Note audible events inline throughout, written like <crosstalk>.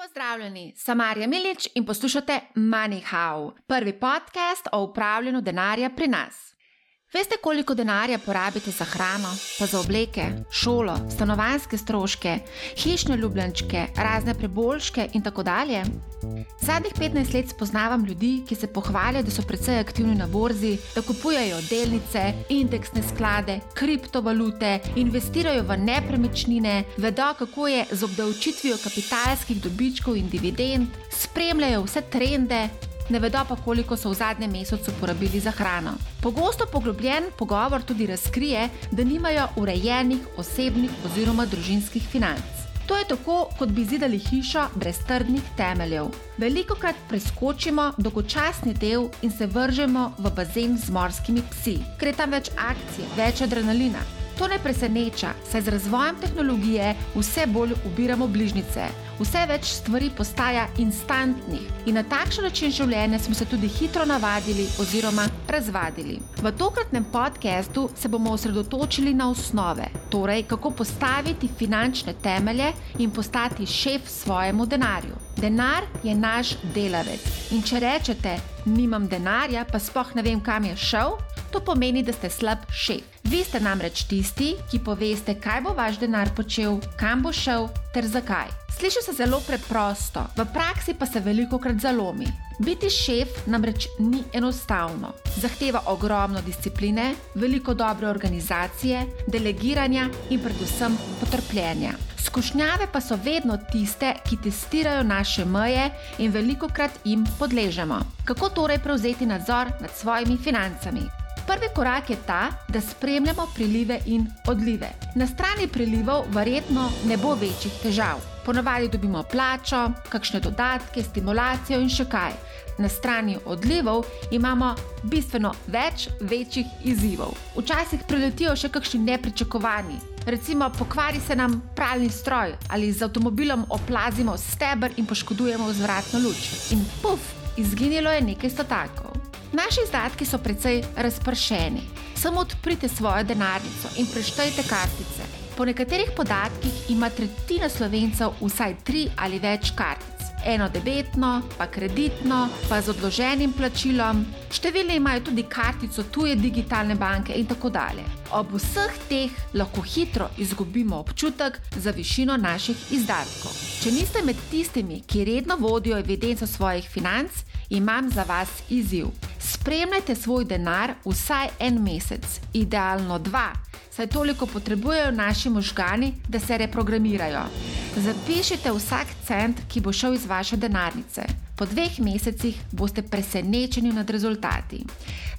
Pozdravljeni, sem Marja Milič in poslušate MoneyHow, prvi podcast o upravljanju denarja pri nas. Veste, koliko denarja porabite za hrano, pa za obleke, šolo, stanovanske stroške, hišne ljubljenčke, razne preboljške in tako dalje? Zadnjih 15 let spoznavam ljudi, ki se pohvalijo, da so precej aktivni na borzi, da kupujajo delnice, indeksne sklade, kriptovalute, investirajo v nepremičnine, vedo, kako je z obdavčitvijo kapitalskih dobičkov in dividend, spremljajo vse trende, ne vedo pa, koliko so v zadnjem mesecu porabili za hrano. Pogosto poglobljen pogovor tudi razkrije, da nimajo urejenih osebnih oziroma družinskih financ. To je tako, kot bi zidali hišo brez trdnih temeljev. Veliko krat preskočimo dolgočasni del in se vržemo v bazen z morskimi psi, ker je tam več akcije, več adrenalina. To ne preseneča, saj z razvojem tehnologije vse bolj ubiramo bližnjice, vse več stvari postaja instantnih in na takšen način življenja smo se tudi hitro navadili oziroma razvadili. V tokratnem podkastu se bomo osredotočili na osnove, torej kako postaviti finančne temelje in postati šef svojemu denarju. Denar je naš delavec in če rečete, nimam denarja, pa spoh ne vem, kam je šel, to pomeni, da ste slab šef. Vi ste namreč tisti, ki poveste, kaj bo vaš denar počel, kam bo šel ter zakaj. Sliši se zelo preprosto, v praksi pa se veliko krat zalomi. Biti šef namreč ni enostavno. Zahteva ogromno discipline, veliko dobre organizacije, delegiranja in predvsem potrpljenja. Skušnjave pa so vedno tiste, ki testirajo naše meje in veliko krat jim podležemo. Kako torej prevzeti nadzor nad svojimi financami? Prvi korak je ta, da spremljamo prilive in odlive. Na strani prilivov verjetno ne bo večjih težav. Ponavadi dobimo plačo, kakšne dodatke, stimulacijo in še kaj. Na strani odlivov imamo bistveno več večjih izzivov. Včasih priletijo še kakšni nepričakovani. Recimo, pokvari se nam pralni stroj ali z avtomobilom oplazimo stebr in poškodujemo vzvratno luč. In puf, izginilo je nekaj stotakov. Naši izdatki so precej razpršeni. Samo odprite svojo denarnico in preštejte kartice. Po nekaterih podatkih ima tretjina slovencev vsaj tri ali več kartic. Eno debetno, pa kreditno, pa z odloženim plačilom. Številni imajo tudi kartico tuje digitalne banke in tako dalje. Ob vseh teh lahko hitro izgubimo občutek za višino naših izdatkov. Če niste med tistimi, ki redno vodijo evidenco svojih financ, imam za vas izziv. Spremljajte svoj denar vsaj en mesec, idealno dva, saj toliko potrebujejo naši možgani, da se reprogramirajo. Zapišite vsak cent, ki bo šel iz vaše denarnice. Po dveh mesecih boste presenečeni nad rezultati.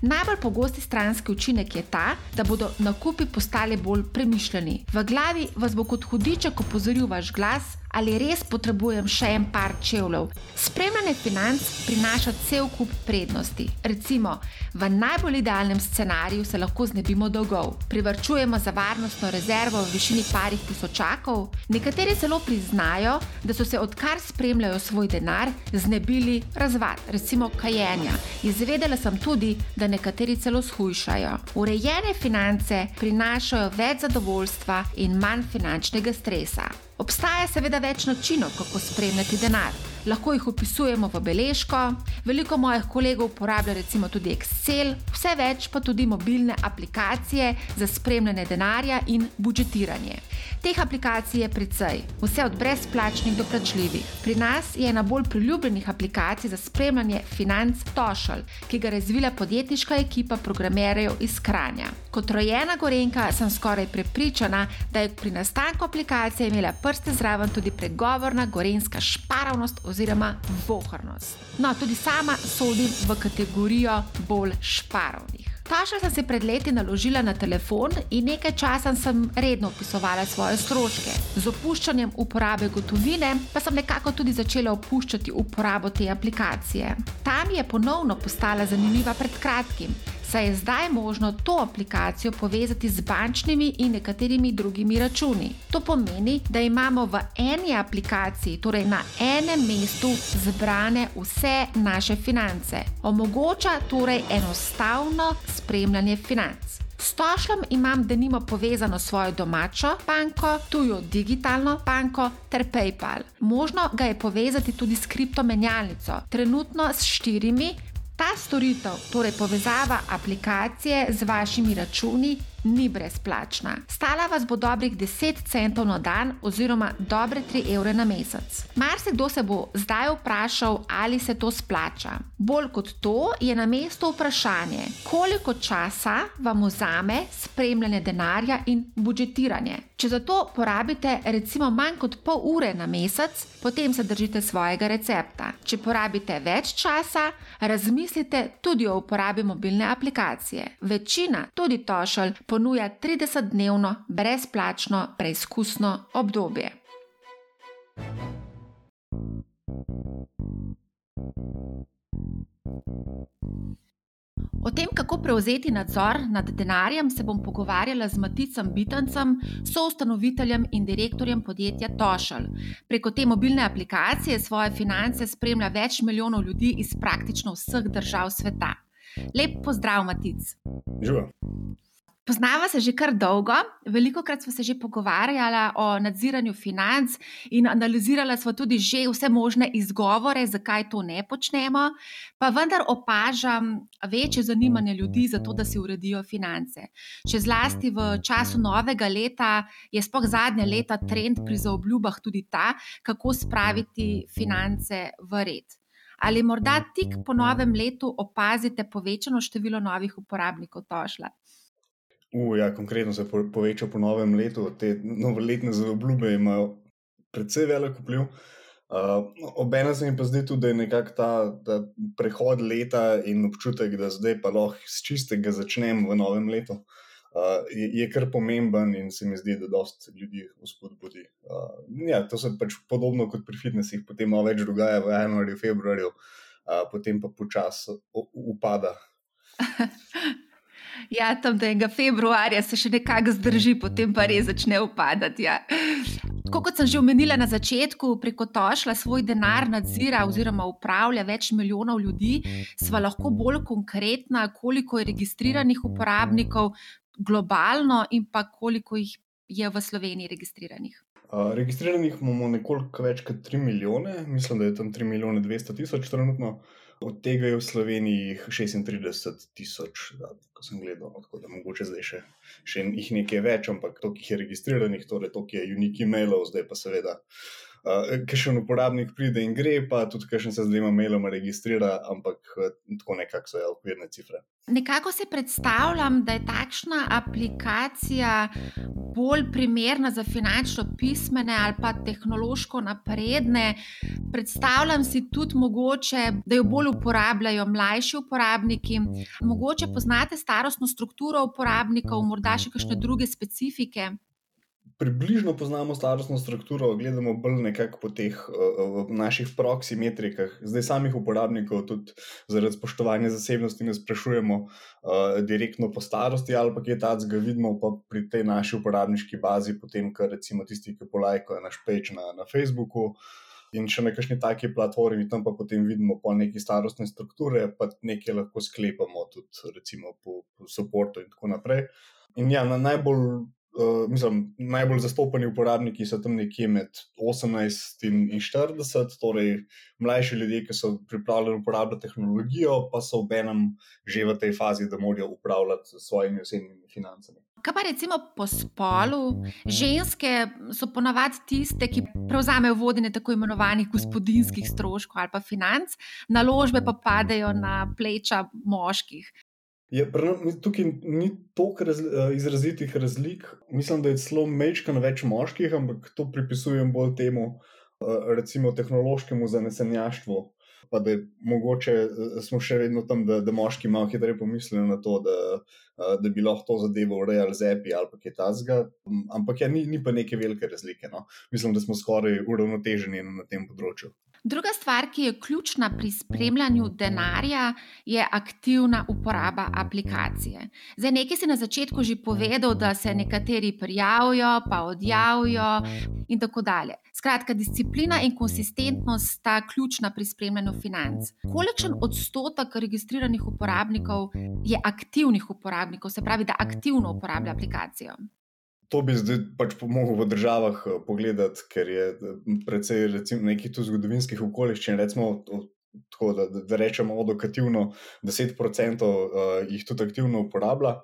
Najbolj pogosti stranski učinek je ta, da bodo nakupi postali bolj premišljeni. V glavi vas bo kot hudiček opozoril vaš glas, ali res potrebujem še en par čevljev. Spremljanje financ prinaša cel kup prednosti. Recimo, v najbolj idealnem scenariju se lahko znebimo dolgov, privrčujemo za varnostno rezervo v višini parih tisočakov, nekateri celo priznajo, da so se odkar spremljajo svoj denar, znebili razvad, recimo kajenja. Izvedela sem tudi, da nekateri celo shujšajo. Urejene finance prinašajo več zadovoljstva in manj finančnega stresa. Obstaja seveda več načinov, kako spremljati denar. Lahko jih opisujemo v beležko, veliko mojih kolegov uporablja recimo tudi Excel, vse več pa tudi mobilne aplikacije za spremljanje denarja in budžetiranje. Teh aplikacij je precej, vse od brezplačnih do plačljivih. Pri nas je ena bolj priljubljenih aplikacij za spremljanje financ Tošal, ki ga je razvila podjetniška ekipa programerjev iz Kranja. Kot rojena Gorenka sem skoraj prepričana, da je pri nastanku aplikacije imela prste zraven tudi pregovorna gorenska šparavnost oziroma vohrnost. No, tudi sama sodim v kategorijo bolj šparovnih. Taša sem se pred leti naložila na telefon in nekaj časa sem redno opisovala svoje stroške. Z opuščanjem uporabe gotovine pa sem nekako tudi začela opuščati uporabo te aplikacije. Tam je ponovno postala zanimiva pred kratkim, saj je zdaj možno to aplikacijo povezati z bančnimi in nekaterimi drugimi računi. To pomeni, da imamo v eni aplikaciji, torej na enem mestu, zbrane vse naše finance. Omogoča torej enostavno spremljanje financ. S Tošlom imam denimo povezano svojo domačo banko, tujo digitalno banko ter PayPal. Možno ga je povezati tudi s kriptomenjalnico, trenutno s štirimi. Ta storitev, torej povezava aplikacije z vašimi računi, ni brezplačna. Stala vas bo dobrih 10 centov na dan oziroma dobre 3 evre na mesec. Marsikdo se bo zdaj vprašal, ali se to splača. Bolj kot to je na mestu vprašanje, koliko časa vam vzame spremljanje denarja in budžetiranje. Če za to porabite recimo manj kot pol ure na mesec, potem se držite svojega recepta. Če porabite več časa, razmislite tudi o uporabi mobilne aplikacije. Večina, tudi tošelj, ponuja 30-dnevno brezplačno preizkusno obdobje. O tem, kako prevzeti nadzor nad denarjem, se bom pogovarjala z Maticem Bitancem, soustanoviteljem in direktorjem podjetja Tošal. Preko te mobilne aplikacije svoje finance spremlja več milijonov ljudi iz praktično vseh držav sveta. Lep pozdrav, Matic. Živo. Poznava se že kar dolgo, veliko krat smo se že pogovarjali o nadziranju financ in analizirali smo tudi že vse možne izgovore, zakaj to ne počnemo, pa vendar opažam večje zanimanje ljudi za to, da si uredijo finance. Še zlasti v času novega leta je spoh zadnje leta trend pri zaobljubah tudi ta, kako spraviti finance v red. Ali morda tik po novem letu opazite povečano število novih uporabnikov tošla? Uh, ja, konkretno se je povečal po novem letu, te novoletne zaobljube imajo precej velik vpliv. Uh, Obenem se mi pa zdi tudi, da je nekako ta, ta prehod leta in občutek, da zdaj pa lahko z čistega začnem v novem letu, uh, je, je kar pomemben in se mi zdi, da dosta ljudi vzpodbudi. Uh, ja, to se pač podobno kot pri fitnesih, potem malo več dogaja v januarju, februarju, uh, potem pa počasi upada. <laughs> Ja, tam enega februarja se še nekako zdrži, potem pa res začne upadati. Ja. Tako kot sem že omenila na začetku, preko Tošla svoj denar nadzira oziroma upravlja več milijonov ljudi, sva lahko bolj konkretna, koliko je registriranih uporabnikov globalno in pa koliko jih je v Sloveniji registriranih. Uh, registriranih imamo nekoliko več kot 3 milijone, mislim, da je tam 3 milijone 200 tisoč trenutno. Od tega je v Sloveniji 36 tisoč, ko sem gledal, no, tako da mogoče zdaj še, še nekaj več, ampak to, ki je registriranih, torej to, ki je unik e-mailov, zdaj pa seveda. Uh, Ker še en uporabnik pride in gre, pa tudi, ker še se z dvema mailoma registrira, ampak uh, tako nekako so okvirne cifre. Nekako si predstavljam, da je takšna aplikacija bolj primerna za finančno pismene ali pa tehnološko napredne. Predstavljam si tudi mogoče, da jo bolj uporabljajo mlajši uporabniki. Mogoče poznate starostno strukturo uporabnikov, morda še kakšne druge specifike približno poznamo starostno strukturo, gledamo bolj nekako po teh uh, naših proksimetrikah. Zdaj samih uporabnikov, tudi zaradi spoštovanja zasebnosti, ne sprašujemo uh, direktno po starosti ali pa kje ta zga vidimo, pa pri tej naši uporabniški bazi, potem, kar recimo tisti, ki polajkajo naš peč na, na Facebooku. In še na kakšni taki platformi, tam pa potem vidimo po neki starostni strukturi, pa nekaj lahko sklepamo, tudi recimo po, po podporu in tako naprej. In ja, na najbolj uh, mislim, najbolj zastopani uporabniki so tam nekje med 18 in 40, torej mlajši ljudje, ki so pripravljeni uporabljati tehnologijo, pa so v enem že v tej fazi, da morajo upravljati s svojimi osebnimi financami. Kaj pa recimo po spolu? Ženske so ponavadi tiste, ki prevzamejo vodenje tako imenovanih gospodinskih stroškov ali pa financ, naložbe pa padejo na pleča moških. Je, tukaj ni toliko raz, eh, izrazitih razlik. Mislim, da je celo mečkano več moških, ampak to pripisujem bolj temu, eh, recimo, tehnološkemu zanesenjaštvu. Pa da je mogoče, eh, smo še vedno tam, da, da moški malo hitreje pomislijo na to, da, da bi lahko to zadevo urejali z API ali kaj takega. Ampak ja, ni, ni pa neke velike razlike. No. Mislim, da smo skoraj uravnoteženi na tem področju. Druga stvar, ki je ključna pri spremljanju denarja, je aktivna uporaba aplikacije. Zdaj, nekaj si na začetku že povedal, da se nekateri prijavijo, pa odjavijo, in tako dalje. Skratka, disciplina in konsistentnost sta ključna pri spremljanju financ. Kolikšen odstotek registriranih uporabnikov je aktivnih uporabnikov, se pravi, da aktivno uporablja aplikacijo? To bi zdaj pač pomogel v državah eh, pogledati, ker je eh, precej recimo, nekih tu zgodovinskih okoliščin. Recimo, tako, da, da rečemo, odokativno 10% uh, jih tudi aktivno uporablja.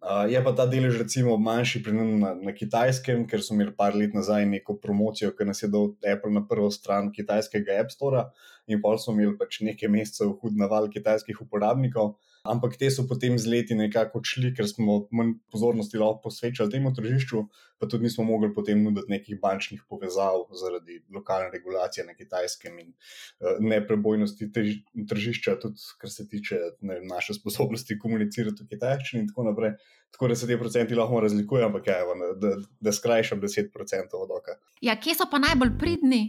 Uh, je pa ta delež, recimo, manjši pri nas na, na kitajskem, ker so imeli par let nazaj neko promocijo, ki nas je dal Apple na prvo stran kitajskega App Store, in pa so imeli pač nekaj mesecev hud naval kitajskih uporabnikov. Ampak te so potem z leti nekako odšli, ker smo manj pozornosti lahko posvečali temu tržišču, pa tudi nismo mogli potem nuditi nekih bančnih povezav zaradi lokalne regulacije na kitajskem in uh, neprebojnosti tržišča, tudi kar se tiče ne, naše sposobnosti komunicirati v kitajščini in tako naprej. Tako da se te procenti lahko razlikujejo, ampak je, ja, da, da skrajšam 10% od oka. Ja, kje so pa najbolj pridni?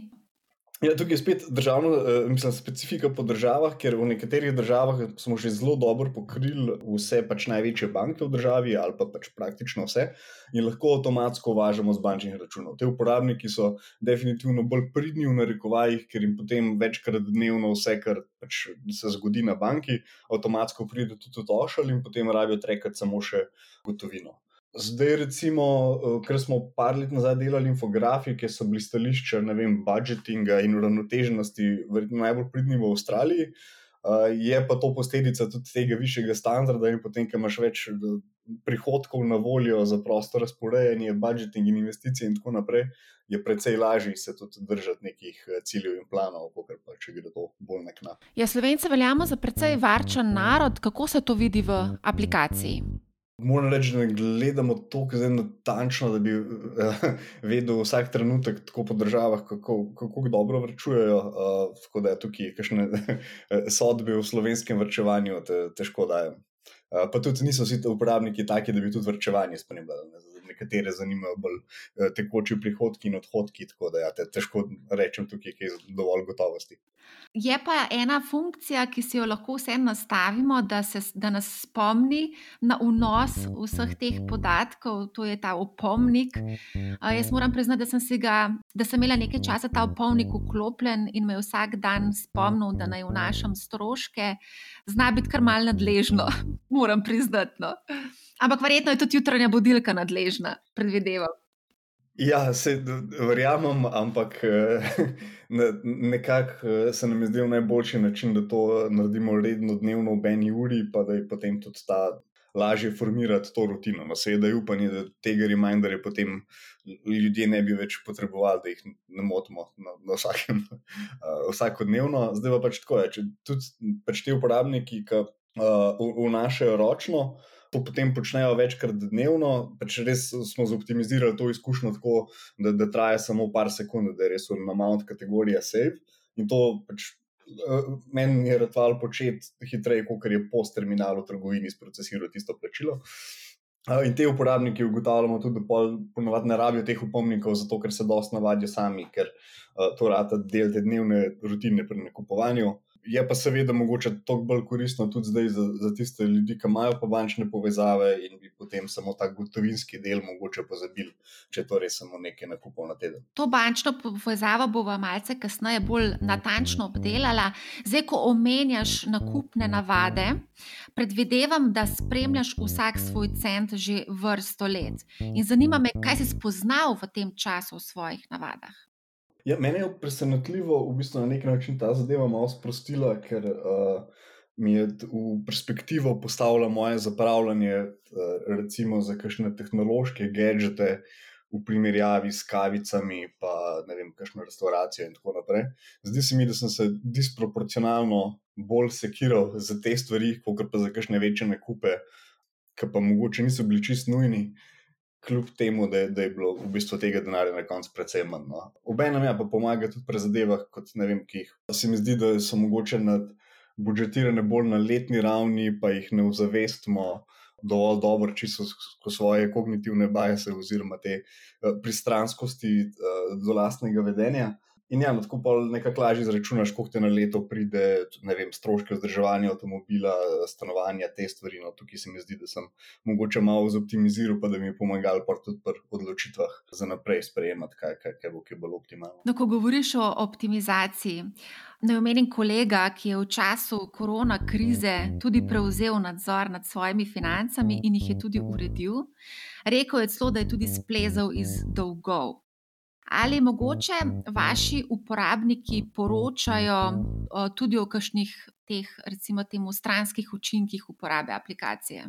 Ja, tukaj je spet državno, uh, mislim, specifika po državah, ker v nekaterih državah smo že zelo dobro pokrili vse pač največje banke v državi, ali pa pač praktično vse, in lahko avtomatsko uvažamo z bančnih računov. Te uporabniki so definitivno bolj pridni v narekovajih, ker jim potem večkrat dnevno vse, kar pač se zgodi na banki, avtomatsko pride tudi v ošal in potem rabijo trekati samo še gotovino. Zdaj, recimo, eh, ker smo par let nazaj delali infografike, so bili stališča, ne vem, budžetinga in uravnoteženosti, verjetno najbolj pridni v Avstraliji. Uh, je pa to posledica tudi tega višjega standarda, in potem, ko imaš več eh, prihodkov na voljo za prosto razporejanje, budžeting in investicije, in tako naprej, je precej lažje se tudi držati nekih ciljev in planov, kot pa če gre to bolj na knap. Ja, Slovenci veljamo za precej varčen narod, kako se to vidi v aplikaciji? Moram reči, da gledamo tako zelo natančno, da bi uh, vedel vsak trenutek, tako po državah, kako, kako dobro vrčujejo. Uh, tako da je tukaj kakšne sodbe v slovenskem vrčevanju, te, težko dajem. Uh, pa tudi niso vsi uporabniki taki, da bi tudi vrčevanje spremljali nekatere zanimajo bolj eh, tekoči prihodki in odhodki, tako da ja, te, težko rečem tukaj, ki je dovolj gotovosti. Je pa ena funkcija, ki si jo lahko vse nastavimo, da, se, da nas spomni na unos vseh teh podatkov, to je ta opomnik. Jaz moram priznati, da sem, ga, da sem imela nekaj časa ta opomnik vklopljen in me vsak dan spomnil, da naj vnašam stroške. Zna biti kar mal nadležno, moram priznati. No. Ampak verjetno je tudi jutranja budilka nadležna, predvidevam. Ja, se verjamem, ampak eh, ne, nekako eh, se nam je zdel najboljši način, da to naredimo redno, dnevno, v eni uri, pa da je potem tudi ta lažje formirati to rutino. No, seveda je upanje, da tega reminderja potem ljudje ne bi več potrebovali, da jih ne motimo na, na vsakem, uh, vsakodnevno. Zdaj pa pač tako je. Če tudi pač ti uporabniki, ki uh, vnašajo ročno, to potem počnejo večkrat dnevno, pač res smo zoptimizirali to izkušnjo tako, da, da traja samo par sekund, da je res na mount kategorija save. In to pač uh, meni je ritual početi hitreje, kot je post terminalu v trgovini sprocesirati tisto plačilo. Uh, in te uporabniki ugotavljamo tudi, da ponovadi ne rabijo teh upomnikov, zato ker se dosti navadijo sami, ker uh, to rata del te dnevne rutine pri nakupovanju je pa seveda mogoče toliko bolj koristno tudi zdaj za, za tiste ljudi, ki imajo pa bančne povezave in bi potem samo ta gotovinski del mogoče pozabili, če to res samo nekaj nakupov na teden. To bančno povezavo bomo malce kasneje bolj natančno obdelala. Zdaj, ko omenjaš nakupne navade, predvidevam, da spremljaš vsak svoj cent že vrsto let. In zanima me, kaj si spoznal v tem času v svojih navadah. Ja, mene je presenetljivo, v bistvu na nek način ta zadeva malo sprostila, ker uh, mi je v perspektivo postavila moje zapravljanje, uh, recimo za kakšne tehnološke gadžete v primerjavi s kavicami, pa ne vem, kakšno restauracijo in tako naprej. Zdi se mi, da sem se disproporcionalno bolj sekiral za te stvari, kot pa za kakšne večje nakupe, ki pa mogoče niso bili čist nujni. Uh, kljub temu, da je, da je bilo v bistvu tega denarja na koncu precej manj. No. Obenem ja, pa pomaga tudi pri zadevah, kot ne vem, ki jih. Se mi zdi, da so mogoče nad budžetirane bolj na letni ravni, pa jih ne vzavestimo dovolj dobro, čisto skozi svoje kognitivne bajse oziroma te uh, pristranskosti uh, do lastnega vedenja. In ja, no, tako pa nekako lažje izračunaš, koliko te na leto pride, ne vem, stroške vzdrževanja avtomobila, stanovanja, te stvari. No, tukaj se mi zdi, da sem mogoče malo zoptimiziral, pa da mi je pomagal tudi pri odločitvah za naprej sprejemati, kaj, kaj, kaj bo, kaj bo optimalno. No, ko govoriš o optimizaciji. Ne omenim kolega, ki je v času korona krize tudi prevzel nadzor nad svojimi financami in jih je tudi uredil. Rekel je celo, da je tudi splezal iz dolgov. Ali mogoče vaši uporabniki poročajo tudi o kakšnih teh, recimo, temu stranskih učinkih uporabe aplikacije?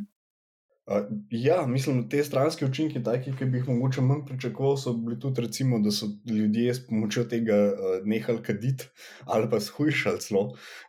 Ja, mislim, da te stranske učinke, taki, ki bi jih mogoče manj pričakoval, so bili tudi, recimo, da so ljudje s pomočjo tega nehali kaditi ali pa shujšali celo.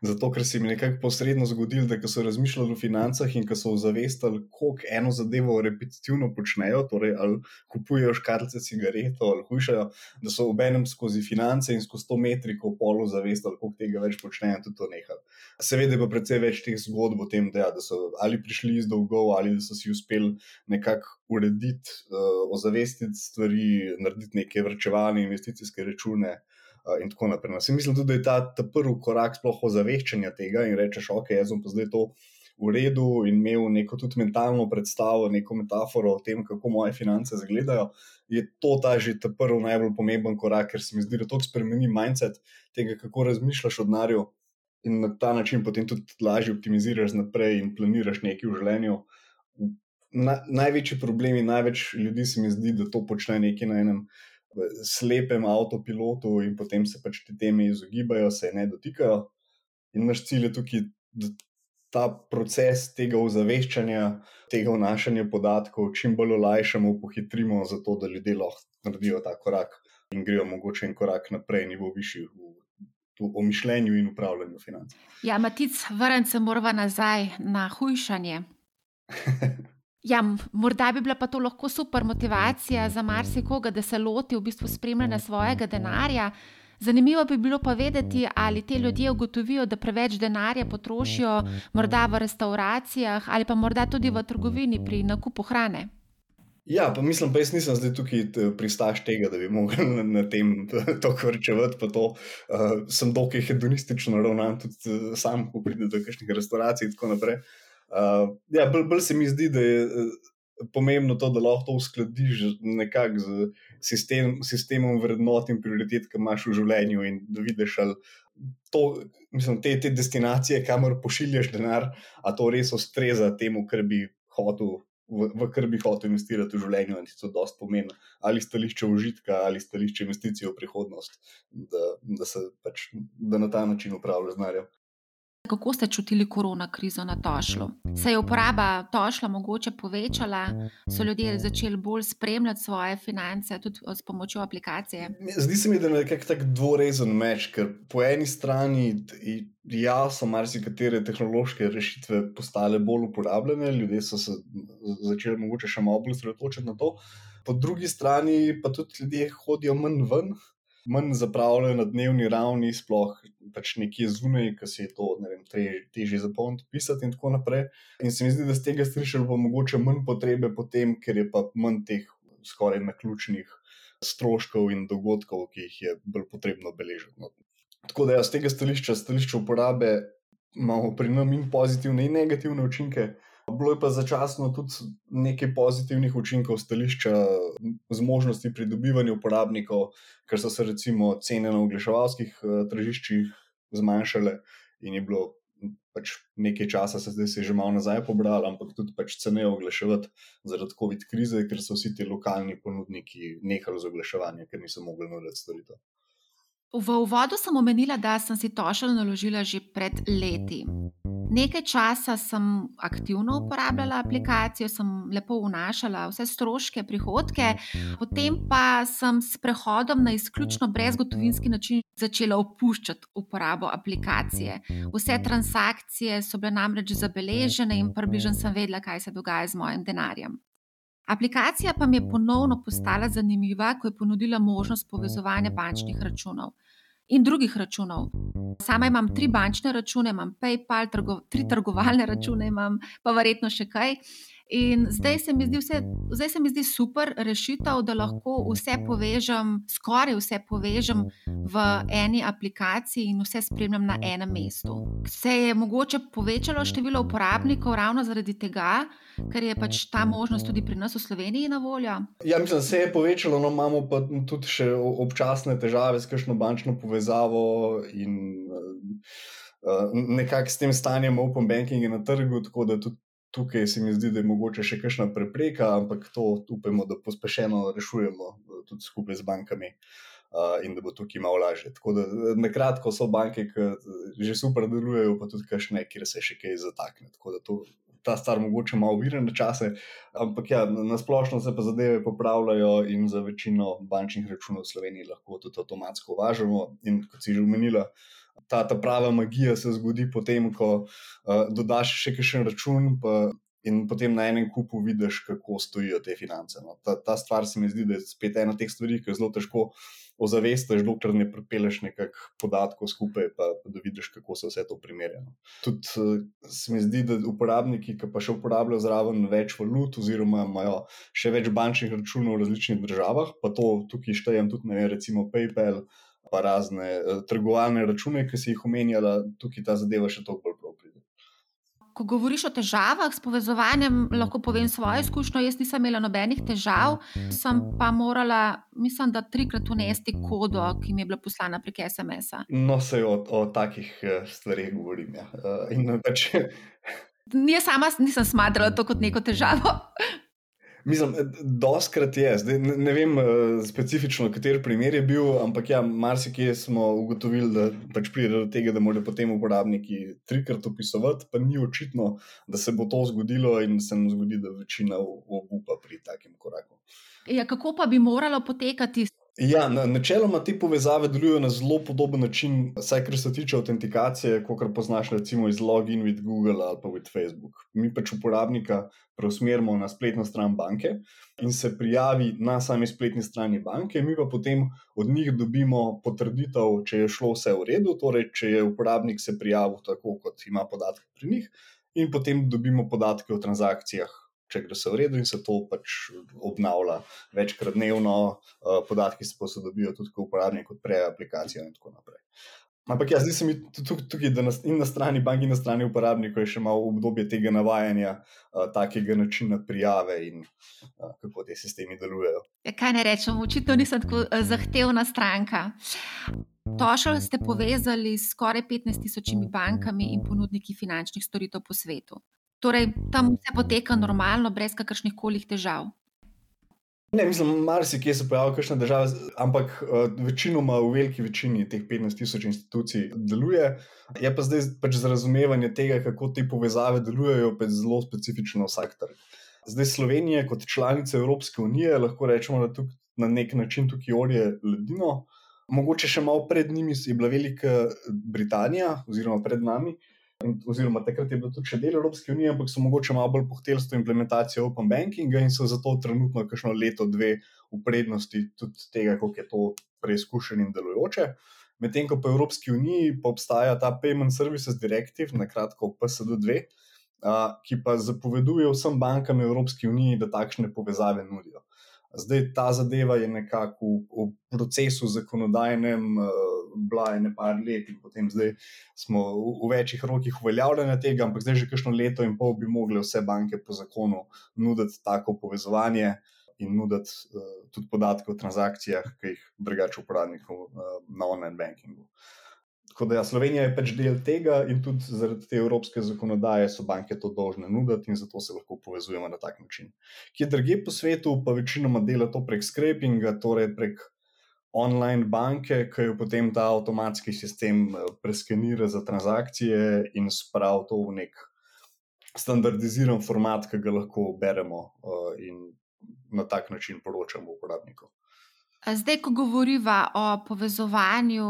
Zato, ker se jim je nekako posredno zgodilo, da so razmišljali o financah in ko so ozavestili, koliko eno zadevo repetitivno počnejo, torej ali kupujejo škarce cigaret ali hujšajo, da so ob enem skozi finance in skozi to metriko polo zavestili, koliko tega več počnejo in tudi to nehali. Seveda pa precej več teh zgodb o tem, da, ja, da so ali prišli iz dolgov ali da so uspeli nekako urediti, uh, ozavestiti stvari, narediti neke vrčevalne investicijske račune. Uh, in tako naprej. No, mislim tudi, da je ta, ta prvi korak sploh ozaveščanja tega in rečeš, ok, jaz sem pa zdaj to v redu in imel neko tudi mentalno predstavo, neko metaforo o tem, kako moje finance izgledajo. Je to ta že ta prvi najbolj pomemben korak, ker se mi zdi, da to spremeni mindset tega, kako razmišljaš o denarju in na ta način potem tudi lažje optimiziraš naprej in planiraš nekaj v življenju. Na, največji problem in največ ljudi se mi zdi, da to počne nekaj na enem slepem avtopilotu in potem se pač te teme izogibajo, se ne dotikajo. In naš cilj je tukaj, da ta proces tega ozaveščanja, tega vnašanja podatkov čim bolj olajšamo, pohitrimo, zato da ljudje lahko naredijo ta korak in grejo mogoče en korak naprej, nivo višji v o mišljenju in upravljanju financ. Ja, Matic, vrniti se moramo nazaj na hujšanje. <laughs> Ja, morda bi bila pa to lahko super motivacija za marsikoga, da se loti v bistvu spremljanja svojega denarja. Zanimivo bi bilo pa vedeti, ali te ljudje ugotovijo, da preveč denarja potrošijo morda v restauracijah ali pa morda tudi v trgovini pri nakupu hrane. Ja, pa mislim, pa jaz nisem zdaj tukaj pristaš tega, da bi mogel na, tem <laughs> to vrčevati. Uh, sem dokaj hedonistično ravnan, tudi uh, sam, ko pridem do kakšnih restauracij in tako naprej. Uh, ja, bolj, bolj se mi zdi, da je uh, pomembno to, da lahko to uskladiš nekako z sistem, sistemom vrednot in prioritet, ki imaš v življenju in da vidiš, ali to, mislim, te, te destinacije, kamor pošiljaš denar, a to res ustreza temu, kar bi hotel v, v kar bi hotel investirati v življenje, in to dosta pomeni, ali stališče užitka, ali stališče investicije v prihodnost, da, da se pač da na ta način upravlja z narjem. Kako ste čutili korona krizo na Tošlu? Se je uporaba Tošla mogoče povečala, so ljudje začeli bolj spremljati svoje finance, tudi s pomočjo aplikacije? Zdi se mi, da je nekako tak dvorezen meč, ker po eni strani ja, so marsikatere tehnološke rešitve postale bolj uporabljene, ljudje so se začeli mogoče še malo bolj sredotočiti na to, po drugi strani pa tudi ljudje hodijo manj ven manj zapravljajo na dnevni ravni, sploh pač nekje zunaj, ki se je to vem, težje zapolniti, pisati in tako naprej. In se mi zdi, da z tega strišel bo mogoče manj potrebe potem, ker je pa manj teh skoraj naključnih stroškov in dogodkov, ki jih je bolj potrebno beležiti. No. Tako da ja, z tega stališča, stališča uporabe, imamo pri nam in pozitivne in negativne učinke. Bilo je pa začasno tudi nekaj pozitivnih učinkov stališča z možnosti pridobivanja uporabnikov, ker so se recimo cene na oglaševalskih uh, tržiščih zmanjšale in je bilo pač nekaj časa, se zdaj se je že malo nazaj pobralo, ampak tudi pač ceneje oglaševati zaradi COVID krize, ker so vsi ti lokalni ponudniki nehali z oglaševanjem, ker niso mogli nuditi storitev. V uvodu sem omenila, da sem si tošel naložila že pred leti. Nekaj časa sem aktivno uporabljala aplikacijo, sem lepo vnašala vse stroške, prihodke, potem pa sem s prehodom na izključno brezgotovinski način začela opuščati uporabo aplikacije. Vse transakcije so bile namreč zabeležene in približno sem vedela, kaj se dogaja z mojim denarjem. Aplikacija pa mi je ponovno postala zanimiva, ko je ponudila možnost povezovanja bančnih računov in drugih računov. Sama imam tri bančne račune, imam PayPal, trgo, tri trgovalne račune, imam pa verjetno še kaj. In zdaj se, vse, zdaj se mi zdi super rešitev, da lahko vse povežem, skoraj vse povežem v eni aplikaciji in vse spremljam na enem mestu. Se je mogoče povečalo število uporabnikov ravno zaradi tega, ker je pač ta možnost tudi pri nas v Sloveniji na voljo? Ja, mislim, da se je povečalo, no imamo pa tudi še občasne težave s kakšno bančno povezavo in uh, nekako s tem stanjem open bankinga na trgu, tako da tudi tukaj se mi zdi, da je mogoče še kakšna prepreka, ampak to upamo, da pospešeno rešujemo eh, tudi skupaj z bankami. Uh, in da bo tukaj malo lažje. Tako da, na kratko, so banke, ki že super delujejo, pa tudi kašne, kjer se še kaj zatakne. Tako da to, ta stvar mogoče malo uvira na čase, ampak ja, na splošno se pa zadeve popravljajo in za večino bančnih računov v Sloveniji lahko tudi avtomatsko uvažamo. In kot si že omenila, uh, ta, ta prava magija se zgodi potem, ko uh, dodaš še kakšen račun. Pa, In potem na enem kupu vidiš, kako stojijo te finance. No. Ta, ta stvar se mi zdi, da je spet ena od teh stvari, ki je zelo težko ozavestiš, dokler ne pripeleš nekaj podatkov skupaj, pa, pa da vidiš, kako se vse to primerja. No. Tudi uh, se mi zdi, da uporabniki, ki pa še uporabljajo zraven več valut, oziroma imajo še več bančnih računov v različnih državah, pa to tukaj štejem tudi, ne recimo PayPal pa razne uh, trgovalne račune, ki si jih omenjala, tukaj ta zadeva še toliko bolj prav pride. Ko govoriš o težavah s povezovanjem, lahko povem svojo izkušnjo. Jaz nisem imela nobenih težav, sem pa morala, mislim, da trikrat unesti kodo, ki mi je bila poslana prek SMS-a. No, se o, o takih eh, stvarih govorim. Ja. Uh, pač... <laughs> Jaz sama nisem smatrala to kot neko težavo. Mislim, doskrat je, zdaj ne, ne vem uh, specifično, kater primer je bil, ampak ja, marsikje smo ugotovili, da pač pride do tega, da morajo potem uporabniki trikrat opisovati, pa ni očitno, da se bo to zgodilo in se nam zgodi, da večina obupa pri takem koraku. Ja, kako pa bi moralo potekati? Ja, načeloma te povezave delujejo na zelo podoben način, vsaj kar se tiče autentikacije, kot poznaš recimo iz login with Google ali pa with Facebook. Mi pač uporabnika preusmerimo na spletno stran banke in se prijavi na sami spletni strani banke, mi pa potem od njih dobimo potrditev, če je šlo vse v redu, torej če je uporabnik se prijavil tako, kot ima podatke pri njih, in potem dobimo podatke o transakcijah če gre vse v redu, in se to pač obnavlja večkrat dnevno, uh, podatki se posodobijo tudi, ko uporabnik odpre aplikacijo in tako naprej. Ampak ja, zdi se mi tukaj, da in na strani bank, in na strani uporabnikov je še malo obdobje tega navajanja, uh, takega načina prijave in uh, kako ti sistemi delujejo. Ja, kaj ne rečem, očitno nisem tako zahtevna stranka. Tošal ste povezali s skoraj 15 tisočimi bankami in ponudniki finančnih storitev po svetu. Torej, tam vse poteka normalno, brez kakršnih koli težav. Ne, mislim, marsikje se pojavljajo kakšne države, ampak uh, večinoma v veliki večini teh 15 tisoč institucij deluje. Je pa zdaj pač za razumevanje tega, kako te povezave delujejo, pa zelo specifično vsak trg. Zdaj Slovenija, kot članica Evropske unije, lahko rečemo, da tuk, na nek način tukaj orje ledino. Mogoče še malo pred njimi je bila Velika Britanija, oziroma pred nami, uh, oziroma takrat je bilo tudi še del Evropske unije, ampak so mogoče malo bolj pohtel s to implementacijo Open Bankinga in so zato trenutno kakšno leto, dve v prednosti tudi tega, kako je to preizkušen in delujoče. Medtem ko po Evropski uniji pa obstaja ta Payment Services Directive, na kratko PSD2, ki pa zapoveduje vsem bankam Evropske unije, da takšne povezave nudijo. Zdaj ta zadeva je nekako v, v procesu zakonodajnem, bila je nekaj let in potem zdaj smo v, v večjih rokih uveljavljanja tega, ampak zdaj že kakšno leto in pol bi mogli vse banke po zakonu nuditi tako povezovanje in nuditi uh, tudi podatke o transakcijah, ki jih drugače uporabnikov uh, na online bankingu. Tako da ja, Slovenija je pač del tega in tudi zaradi te evropske zakonodaje so banke to dolžne nuditi in zato se lahko povezujemo na tak način. Kje druge po svetu pa večinoma dela to prek scrapinga, torej prek online banke, ki jo potem ta avtomatski sistem eh, preskenira za transakcije in spravi to v nek standardiziran format, ki ga lahko beremo eh, in na tak način poročamo uporabnikom. Zdaj, ko govorimo o povezovanju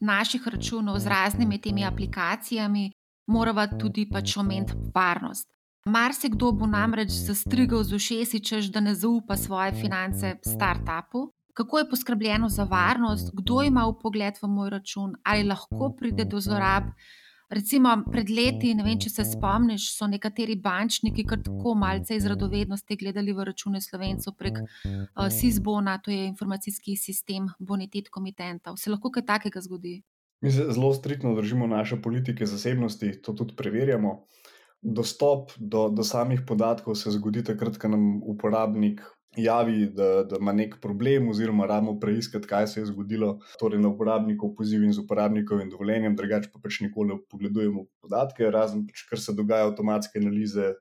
naših računov z raznimi temi aplikacijami, moramo tudi pač omeniti varnost. Marsikdo bo namreč zastrigal z ušesi, češ da ne zaupa svoje finance startupu, kako je poskrbljeno za varnost, kdo ima pogled v moj račun, ali lahko pride do zlorab. Recimo pred leti, ne vem, če se spomniš, so nekateri bančniki kar tako malce iz radovednosti gledali v račune slovencev prek uh, SISBONA, to je informacijski sistem bonitet komitentov. Se lahko kaj takega zgodi? Mi se zelo striktno držimo naše politike zasebnosti, to tudi preverjamo. Dostop do, do samih podatkov se zgodi takrat, ko nam uporabnik javi, da, da ima nek problem, oziroma rabimo preiskati, kaj se je zgodilo, torej na uporabnikov poziv in z uporabnikovim dovoljenjem, drugače pa pač nikoli ne pogledujemo podatke, razen pač, kar se dogaja avtomatske analize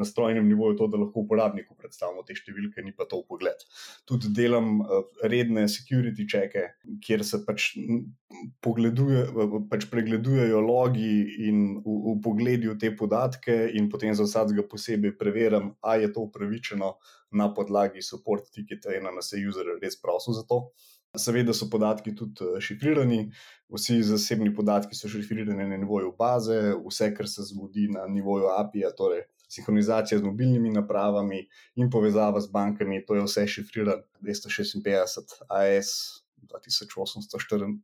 na strojnem nivoju, to, da lahko uporabniku predstavimo te številke, ni pa to v pogled. Tudi delam uh, redne security checke, kjer se pač, pogleduje, pač pregledujejo logi in v, v pogledi v te podatke, in potem za vsakega posebej preverjam, ali je to upravičeno na podlagi support ticketa in na se user res prosil za to. Seveda so podatki tudi eh, šifrirani, vsi zasebni podatki so šifrirani na nivoju baze, vse, kar se zgodi na nivoju API-ja, torej sinhronizacija z mobilnimi napravami in povezava z bankami, to je vse šifrirano 256 AS 2804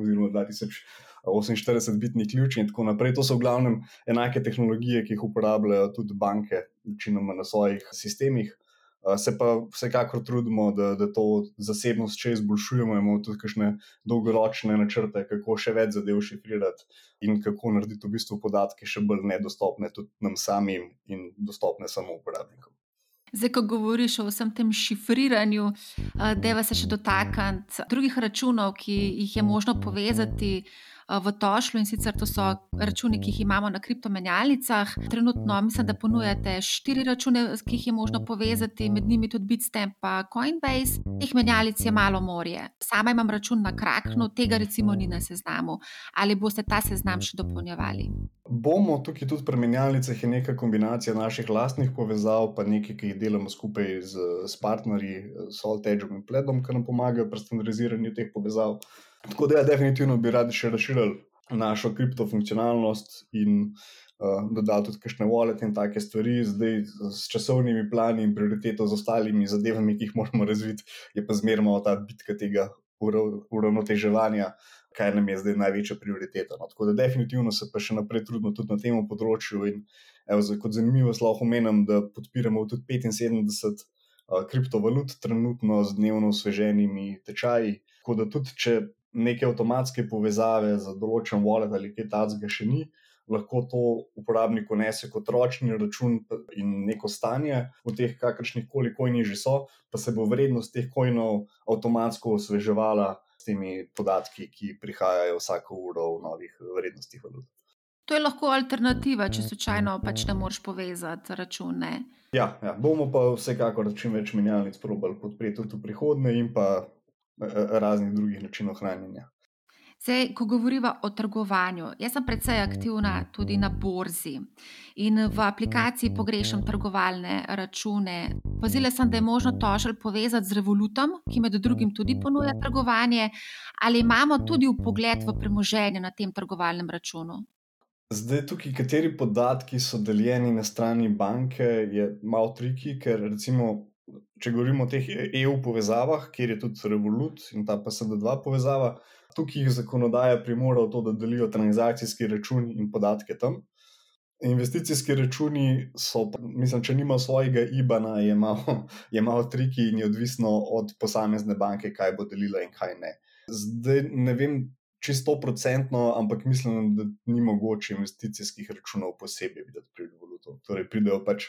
oziroma 2048 bitni ključi in tako naprej. To so v glavnem enake tehnologije, ki jih uporabljajo tudi banke, večinoma na svojih sistemih. Se pa vsekakor trudimo, da, da to zasebnost še izboljšujemo, imamo tudi kakšne dolgoročne načrte, kako še več zadev šifrirati in kako narediti v bistvu podatke še bolj nedostopne tudi nam samim in dostopne samo uporabnikom. Zdaj, ko govoriš o vsem tem šifriranju, deva se še dotakniti drugih računov, ki jih je možno povezati. Eh, v Tošlu in sicer to so računi, ki jih imamo na kriptomenjalnicah. Trenutno mislim, da ponujate štiri račune, ki jih je možno povezati, med njimi tudi Bitstamp in Coinbase. Teh menjalnic je malo morje. Sama imam račun na Kraknu, tega recimo ni na seznamu. Ali boste ta seznam še dopolnjevali? Bomo tukaj tudi pri menjalnicah, je neka kombinacija naših lastnih povezav, pa nekaj, ki jih delamo skupaj z, z partnerji, Soltedžom in Pledom, ki nam pomagajo pri standardiziranju teh povezav. Tako da, ja, definitivno bi radi še razširili našo kriptofunkcionalnost in uh, dodali tudi kakšne wallet in take stvari. Zdaj, s časovnimi plani in prioriteto z ostalimi zadevami, ki jih moramo razviti, je pa zmerno ta bitka tega uravnoteževanja, kaj nam je zdaj največja prioriteta. No. Tako da, definitivno se pa še naprej trudimo tudi na tem področju. In, evo, kot zanimivo, lahko omenim, da podpiramo tudi 75 uh, kriptovalut, trenutno z dnevno osveženimi tečaji. Tako da, tudi če neke avtomatske povezave za določen wallet ali kaj takega še ni, lahko to uporabnik unese kot ročni račun in neko stanje v teh kakršnih koli kojnih že so, pa se bo vrednost teh kojnov avtomatsko osveževala s temi podatki, ki prihajajo vsako uro v novih vrednostih valut. To je lahko alternativa, če slučajno pač ne moreš povezati račune. Ja, ja, bomo pa vsekakor čim več menjalnic probali podpreti tudi v prihodnje in pa raznih drugih načinov hranjenja. Zdaj, ko govorimo o trgovanju, jaz sem precej aktivna tudi na borzi in v aplikaciji pogrešam trgovalne račune. Pozila sem, da je možno tožel povezati z Revolutom, ki med drugim tudi ponuja trgovanje, ali imamo tudi v pogled v premoženje na tem trgovalnem računu. Zdaj, tukaj, kateri podatki so deljeni na strani banke, je malo triki, ker recimo če govorimo o teh EU povezavah, kjer je tudi Revolut in ta PSD2 povezava, tukaj jih zakonodaja primora v to, da delijo transakcijski račun in podatke tam. Investicijski računi so, mislim, če nima svojega IBAN-a, je malo, je malo triki in je odvisno od posamezne banke, kaj bo delila in kaj ne. Zdaj ne vem čisto procentno, ampak mislim, da ni mogoče investicijskih računov posebej videti pri Revolutu. Torej, pridejo pač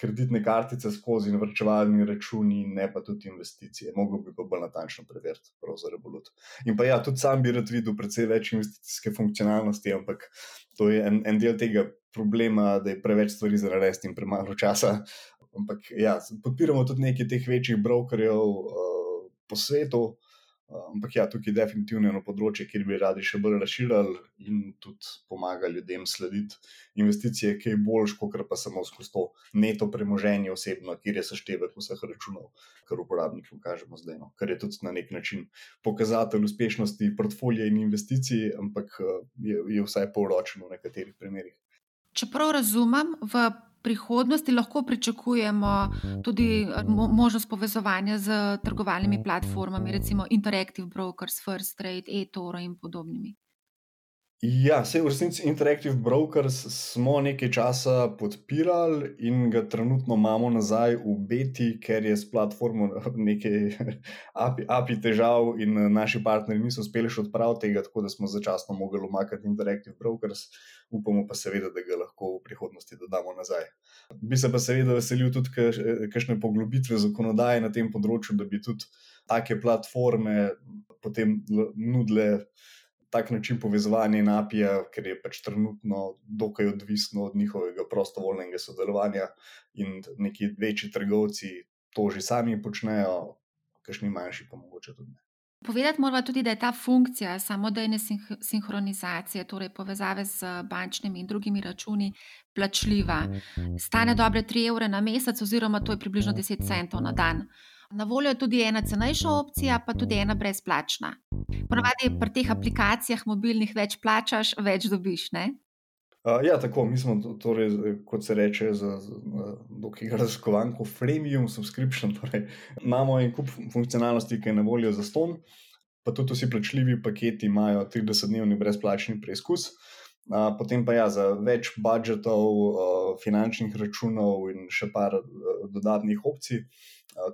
kreditne kartice skozi in vrčevalni računi, ne pa tudi investicije. Mogoče bi pa bolj natančno preveriti, pravzaprav Revolut. In pa ja, tudi sam bi rad videl precej več investicijske funkcionalnosti, ampak to je en, en del tega problema, da je preveč stvari za narediti in premalo časa. Ampak ja, podpiramo tudi nekaj teh večjih brokerjev uh, po svetu. Ampak ja, tukaj je definitivno eno področje, kjer bi radi še bolj razširili in tudi pomagali ljudem slediti investicije, ki je boljš, kot pa samo skozi to neto premoženje osebno, kjer je seštevek vseh računov, kar uporabnikom kažemo zdaj. No. Kar je tudi na nek način pokazatelj uspešnosti portfolija in investicij, ampak je, je vsaj poročeno v nekaterih primerih. Čeprav razumem, v prihodnosti lahko pričakujemo tudi eh, možnost povezovanja z trgovalnimi platformami, recimo Interactive Brokers, First Trade, eToro in podobnimi. Ja, vse v resnici Interactive Brokers smo nekaj časa podpirali in ga trenutno imamo nazaj v beti, ker je s platformo <laughs> nekaj <laughs> API, API težav in naši partnerji niso uspeli še odpraviti tega, tako da smo začasno mogli umakati Interactive Brokers. Upamo pa seveda, da ga lahko v prihodnosti dodamo nazaj. Bi se pa seveda veselil tudi kakšne poglobitve zakonodaje na tem področju, da bi tudi take platforme potem nudile tak način povezovanja in apija, ker je pač trenutno dokaj odvisno od njihovega prostovoljnega sodelovanja, in neki večji trgovci to že sami počnejo, kakšni manjši pa mogoče tudi ne. Povedati moramo tudi, da je ta funkcija samodejne sinhronizacije, torej povezave z bančnimi in drugimi računi, plačljiva. Stane dobre 3 evre na mesec, oziroma to je približno 10 centov na dan. Na voljo je tudi ena cenejša opcija, pa tudi ena brezplačna. Ponavadi pri teh aplikacijah mobilnih več plačaš, več dobiš. Uh, ja, tako mi smo, torej, kot se reče, za dokaj raziskovalko, freemium subscription. Torej, imamo en kup funkcionalnosti, ki je na voljo za ston, pa tudi vsi plačljivi paketi imajo 30-dnevni brezplačni preizkus. Uh, potem pa ja, za več budžetov, uh, finančnih računov in še par uh, dodatnih opcij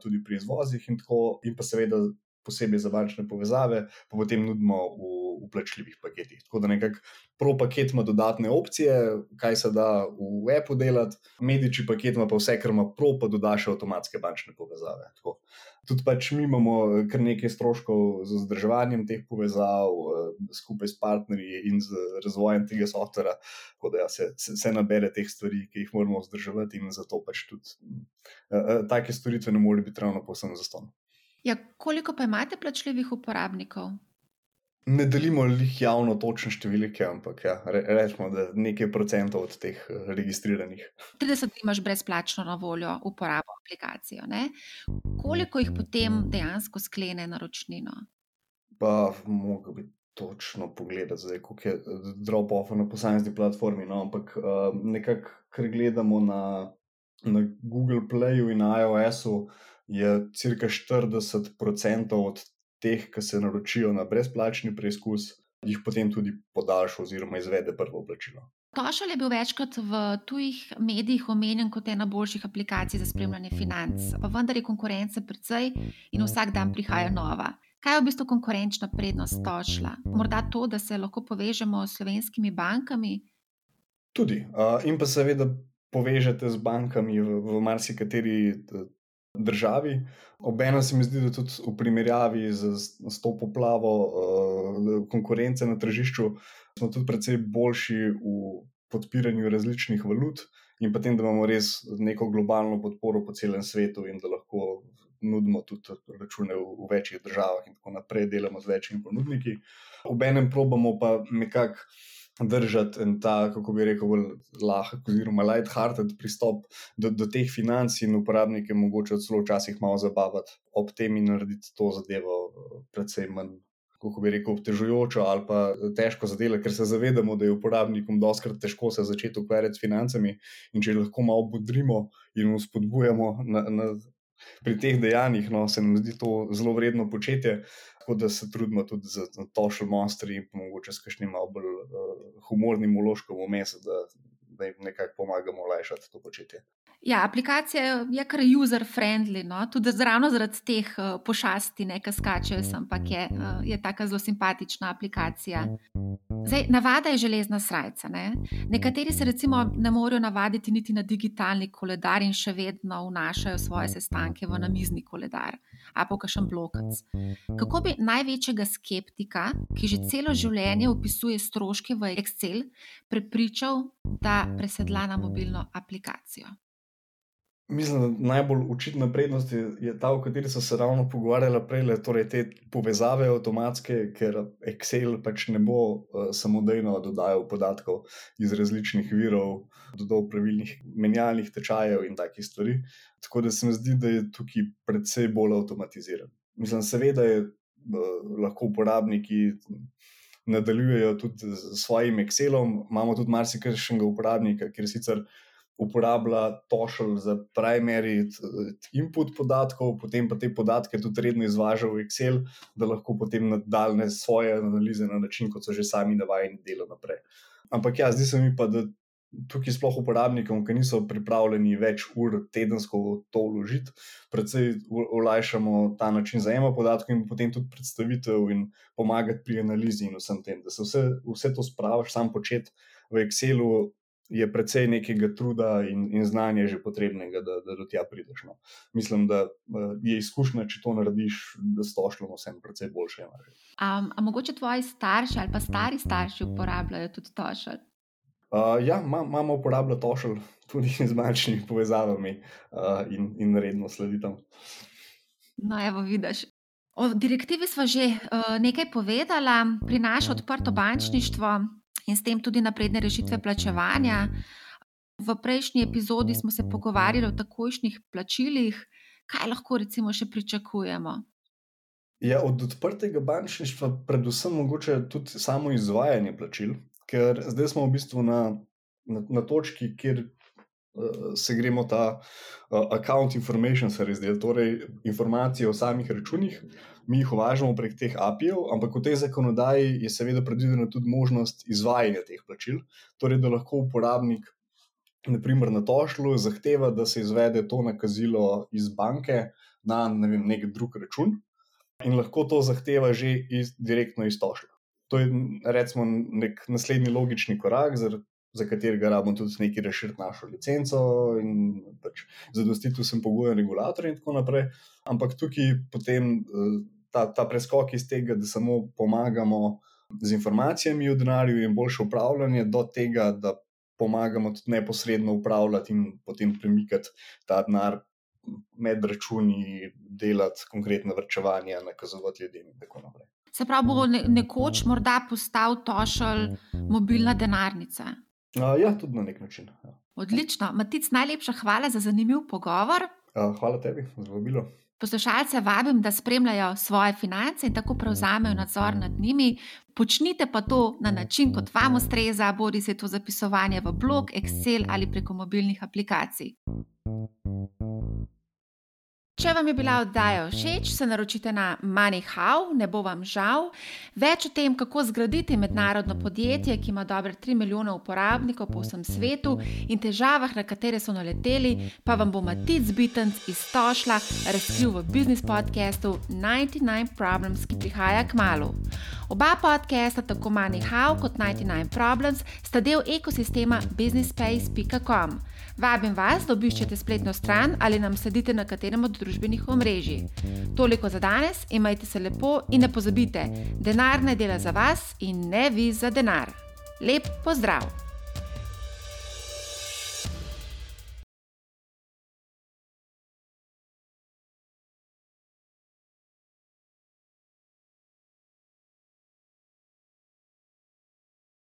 tudi pri izvozih, in, tako, in pa seveda posebej za bančne povezave, pa potem nudimo v, v plačljivih paketih. Tako da nekako pro paket ima dodatne opcije, kaj se da v Apple delati, mediči paket ima pa vse, kar ima pro, pa doda še avtomatske bančne povezave. Tako. Tudi pač mi imamo kar nekaj stroškov z vzdrževanjem teh povezav, skupaj s partnerji in z razvojem tega softvera, tako da ja, se, se, se nabere teh stvari, ki jih moramo vzdrževati, in zato pač tudi uh, take storitve ne morejo biti ravno povsem zastonj. Ja, koliko pa imate plačljivih uporabnikov? Ne delimo jih javno točne številke, ampak ja, re, rečemo, da nekaj procentov od teh eh, registriranih. 30 imaš brezplačno na voljo uporabo aplikacijo. Ne? Koliko jih potem dejansko sklene naročnino? Pa mogo bi točno pogledati, zdaj, koliko je eh, drop-off na posamezni platformi. No? Ampak uh, nekako, ker gledamo na, na Google Playu in iOS-u je cirka 40% od teh, ki se naročijo na brezplačni preizkus, jih potem tudi podaljša oziroma izvede prvo plačilo. Tošal je bil večkrat v tujih medijih omenjen kot ena boljših aplikacij za spremljanje financ, pa vendar je konkurence precej in vsak dan prihaja nova. Kaj je v bistvu konkurenčna prednost Tošla? Morda to, da se lahko povežemo s slovenskimi bankami? Tudi. In pa seveda povežete z bankami v, v marsikateri državi. Obenem se mi zdi, da tudi v primerjavi z, z to poplavo uh, konkurence na tržišču smo tudi precej boljši v podpiranju različnih valut in potem, da imamo res neko globalno podporo po celem svetu in da lahko nudimo tudi račune v, v večjih državah in tako naprej, delamo z večjimi ponudniki. Obenem probamo pa nekako držati en ta, kako bi rekel, lahek, oziroma light-hearted pristop do, do teh financ in uporabnike, mogoče celo včasih malo zabavati ob tem in narediti to zadevo, predvsem manj, kako bi rekel, obtežujočo ali pa težko zadelo, ker se zavedamo, da je uporabnikom doskrat težko se začeti ukvarjati s financami in če lahko malo budrimo in uspodbujamo na. na Pri teh dejanjih no, se nam zdi to zelo vredno početje, tako da se trudimo tudi za tošil monstri in mogoče s kakšnim bolj uh, humornim uložkom vmes, da, da jim nekako pomagamo olajšati to početje. Ja, aplikacija je kar user-friendly, no? tudi zravno zaradi teh uh, pošasti, ki skačejo sem, ampak je, uh, je tako zelo simpatična aplikacija. Zdaj, navada je železna srca. Ne? Nekateri se recimo ne morejo navaditi niti na digitalni koledar in še vedno vnašajo svoje sestanke v namizni koledar, a pa kakšen blokac. Kako bi največjega skeptika, ki že celo življenje opisuje stroške v Excel, prepričal, da presedla na mobilno aplikacijo? Mislim, da najbolj očitna prednost je, je ta, o kateri so se ravno pogovarjali prej, torej te povezave avtomatske, ker Excel pač ne bo uh, samodejno dodajal podatkov iz različnih virov, dodal pravilnih menjalnih tečajev in takih stvari. Tako da se mi zdi, da je tukaj predvsej bolj avtomatiziran. Mislim, seveda je uh, lahko uporabniki. Nadaljujejo tudi s svojim Excelom, imamo tudi marsikajšnega uporabnika, ker sicer uporablja tošelj za primary input podatkov, potem pa te podatke tudi redno izvaža v Excel, da lahko potem nadaljne svoje analize na način, kot so že sami navajeni delo naprej. Ampak ja, zdi se mi pa, da tukaj sploh uporabnikom, ki niso pripravljeni več ur tedensko to vložiti, predvsej olajšamo ta način zajema podatkov in potem tudi predstavitev in pomagati pri analizi in vsem tem, da se vse, vse to spravaš sam početi v Excelu je precej nekega truda in, in znanja že potrebnega, da, da do tja prideš. No. Mislim, da je izkušnja, če to narediš, da stošljamo vsem precej boljše. Um, a mogoče tvoji starši ali pa stari starši uporabljajo tudi tošelj? Uh, ja, imamo uporabljati tošelj tudi <laughs> z manjšimi povezavami uh, in, in redno sleditam. No, evo, vidiš. O direktivi smo že uh, nekaj povedala, prinaša odprto bančništvo, in s tem tudi napredne rešitve plačevanja. V prejšnji epizodi smo se pogovarjali o takojšnjih plačilih, kaj lahko recimo še pričakujemo. Ja, od odprtega bančništva, predvsem mogoče tudi samo izvajanje plačil, ker zdaj smo v bistvu na, na, na točki, kjer uh, se gremo ta uh, account information service, torej informacije o samih računih, mi jih uvažamo prek teh API-jev, ampak v tej zakonodaji je seveda predvidena tudi možnost izvajanja teh plačil. Torej, da lahko uporabnik, naprimer na tošlu, zahteva, da se izvede to nakazilo iz banke na ne vem, nek drug račun in lahko to zahteva že iz, direktno iz tošla. To je recimo nek naslednji logični korak, za katerega rabimo tudi nekaj rešiti našo licenco in pač zadostiti vsem pogojem regulatorja in tako naprej. Ampak tukaj potem eh, ta, ta preskok iz tega, da samo pomagamo z informacijami o denarju in boljše upravljanje, do tega, da pomagamo tudi neposredno upravljati in potem premikati ta denar med računi, delati konkretno vrčevanje, nakazovati ljudem in tako naprej. Se pravi, bo nekoč morda postal tošelj mobilna denarnica. Uh, ja, tudi na nek način. Ja. Odlično. Matic, najlepša hvala za zanimiv pogovor. Uh, hvala tebi za vabilo. Poslušalce vabim, da spremljajo svoje finance in tako prevzamejo nadzor nad njimi. Počnite pa to na način, kot vam ustreza, bodi se to zapisovanje v blog, Excel ali preko mobilnih aplikacij. Če vam je bila oddaja všeč, se naročite na MoneyHow, ne bo vam žal. Več o tem, kako zgraditi mednarodno podjetje, ki ima dobre 3 milijone uporabnikov po vsem svetu in težavah, na katere so naleteli, pa vam bo Matic Bitens iz Tošla razkril v biznis podkastu 99 Problems, ki prihaja k malu. Oba podcasta, tako MoneyHow kot 99 Problems, sta del ekosistema businessspace.com. Vabim vas, da obiščete spletno stran ali nam sledite na katerem od družbenih omrežij. Toliko za danes, imajte se lepo in ne pozabite, denar ne dela za vas in ne vi za denar. Lep pozdrav!